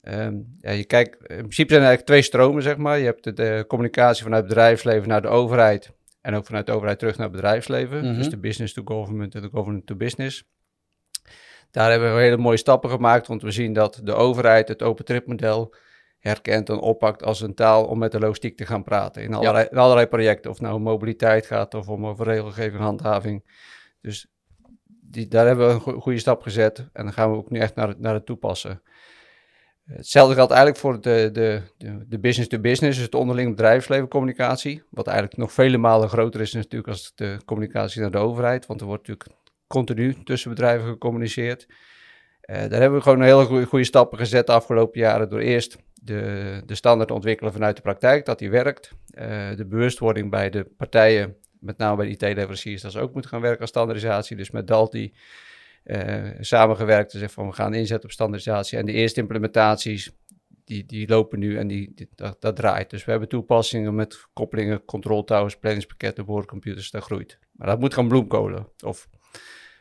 Ehm, ja, je kijkt, in principe zijn er eigenlijk twee stromen, zeg maar. Je hebt de, de communicatie vanuit het bedrijfsleven naar de overheid. En ook vanuit de overheid terug naar het bedrijfsleven. Mhm. Dus de business to government en de government to business. Daar hebben we hele mooie stappen gemaakt. Want we zien dat de overheid het open trip model herkent en oppakt als een taal om met de logistiek te gaan praten. In allerlei, in allerlei projecten. Of het nou om mobiliteit gaat of om over regelgeving, handhaving. Dus die, daar hebben we een go- goede stap gezet. En dan gaan we ook nu echt naar het, naar het toepassen. Hetzelfde geldt eigenlijk voor de, de, de, de business-to-business, dus het onderling bedrijfsleven communicatie. Wat eigenlijk nog vele malen groter is natuurlijk als de communicatie naar de overheid. Want er wordt natuurlijk continu tussen bedrijven gecommuniceerd. Eh, daar hebben we gewoon hele goede, goede stappen gezet de afgelopen jaren door eerst de, de standaard te ontwikkelen vanuit de praktijk, dat die werkt. Eh, de bewustwording bij de partijen, met name bij de IT-leveranciers, dat ze ook moeten gaan werken aan standaardisatie. Dus met Dalti eh, samengewerkt en zegt van we gaan inzetten op standaardisatie. En de eerste implementaties, die, die lopen nu en die, dat, draait. Dus we hebben toepassingen met koppelingen, control towers, planningspakketten, boordcomputers, dat groeit. Maar dat moet gaan bloemkolen. Of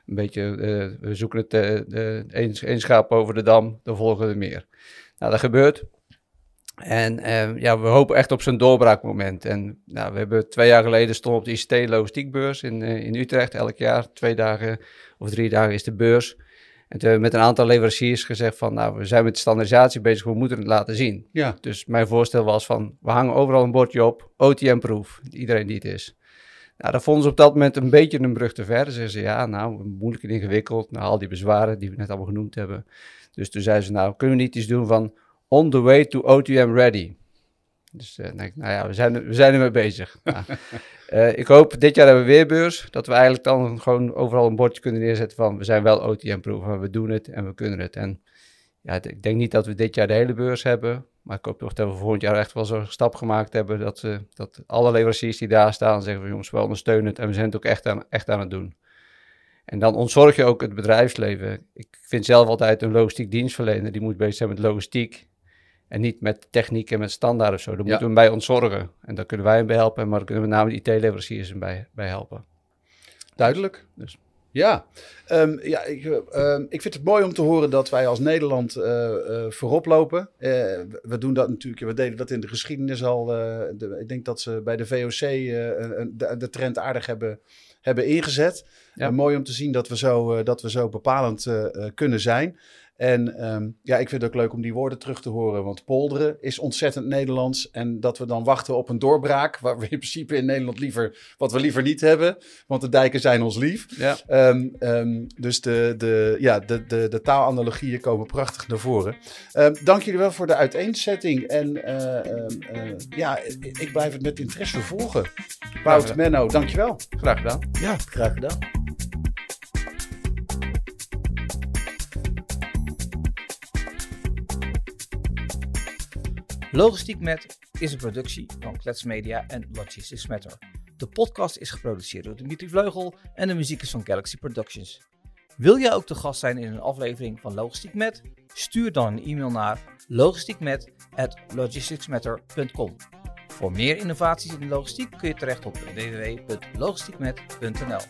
een beetje, eh, we zoeken het eh, de, één, schaap over de dam, dan volgen er meer. Nou, dat gebeurt. En eh, ja, we hopen echt op zo'n doorbraakmoment. En nou, we hebben twee jaar geleden stond op de ICT logistiekbeurs in, eh, in Utrecht. Elk jaar, twee dagen of drie dagen is de beurs. En toen hebben we met een aantal leveranciers gezegd van, nou, we zijn met standaardisatie bezig, we moeten het laten zien. Ja, Dus mijn voorstel was van, we hangen overal een bordje op, OTM-proof, iedereen die het is. Nou, dat vonden ze op dat moment een beetje een brug te ver. Zeggen ze, ja, nou, moeilijk en ingewikkeld. Nou, al die bezwaren die we net allemaal genoemd hebben. Dus toen zeiden ze, nou, kunnen we niet iets doen van on the way to OTM ready? Dus ik, nou ja, we zijn, we zijn ermee bezig. Nou, eh, ik hoop, dit jaar hebben we weer beurs, dat we eigenlijk dan gewoon overal een bordje kunnen neerzetten van, we zijn wel OTM-proof, maar we doen het en we kunnen het. En ja, ik denk niet dat we dit jaar de hele beurs hebben, maar ik hoop toch dat we volgend jaar echt wel zo'n stap gemaakt hebben, dat, eh, dat alle leveranciers die daar staan zeggen van, jongens, we ondersteunen het en we zijn het ook echt aan, echt aan het doen. En dan ontzorg je ook het bedrijfsleven. Ik vind zelf altijd een logistiek dienstverlener, die moet bezig zijn met logistiek. En niet met techniek en met standaard of zo. Daar Ja. moeten we hem bij ontzorgen. En daar kunnen wij hem bij helpen, maar daar kunnen met name de IT-leveranciers hem bij, bij helpen. Duidelijk. Dus. Ja, Ehm, ja ik, eh, ehm, ik vind het mooi om te horen dat wij als Nederland eh, eh, voorop lopen. We- doen dat natuurlijk, we deden dat in de geschiedenis al. de- ik denk dat ze bij de VOC de, de trend aardig hebben, hebben ingezet. Ja. Mooi om te zien dat we zo, dat we zo bepalend kunnen zijn. En ehm, ja, ik vind het ook leuk om die woorden terug te horen. Want polderen is ontzettend Nederlands. En dat we dan wachten op een doorbraak. Waar we in principe in Nederland liever, wat we liever niet hebben. Want de dijken zijn ons lief. Ja. Ehm, ehm, dus de, de, ja, de, de, de taalanalogieën komen prachtig naar voren. Ehm, dank jullie wel voor de uiteenzetting. En eh, ehm, eh, ja, ik blijf het met interesse volgen. Wout. Menno, dankjewel. Graag gedaan. Ja, graag gedaan. Logistiek Met is een productie van Klets Media en Logistics Matter. De podcast is geproduceerd door Dimitri Vleugel en de muziek is van Galaxy Productions. Wil jij ook te gast zijn in een aflevering van Logistiek Met? Stuur dan een e-mail naar logistiekmet@logisticsmatter.com. Voor meer innovaties in de logistiek kun je terecht op www.logistiekmet.nl.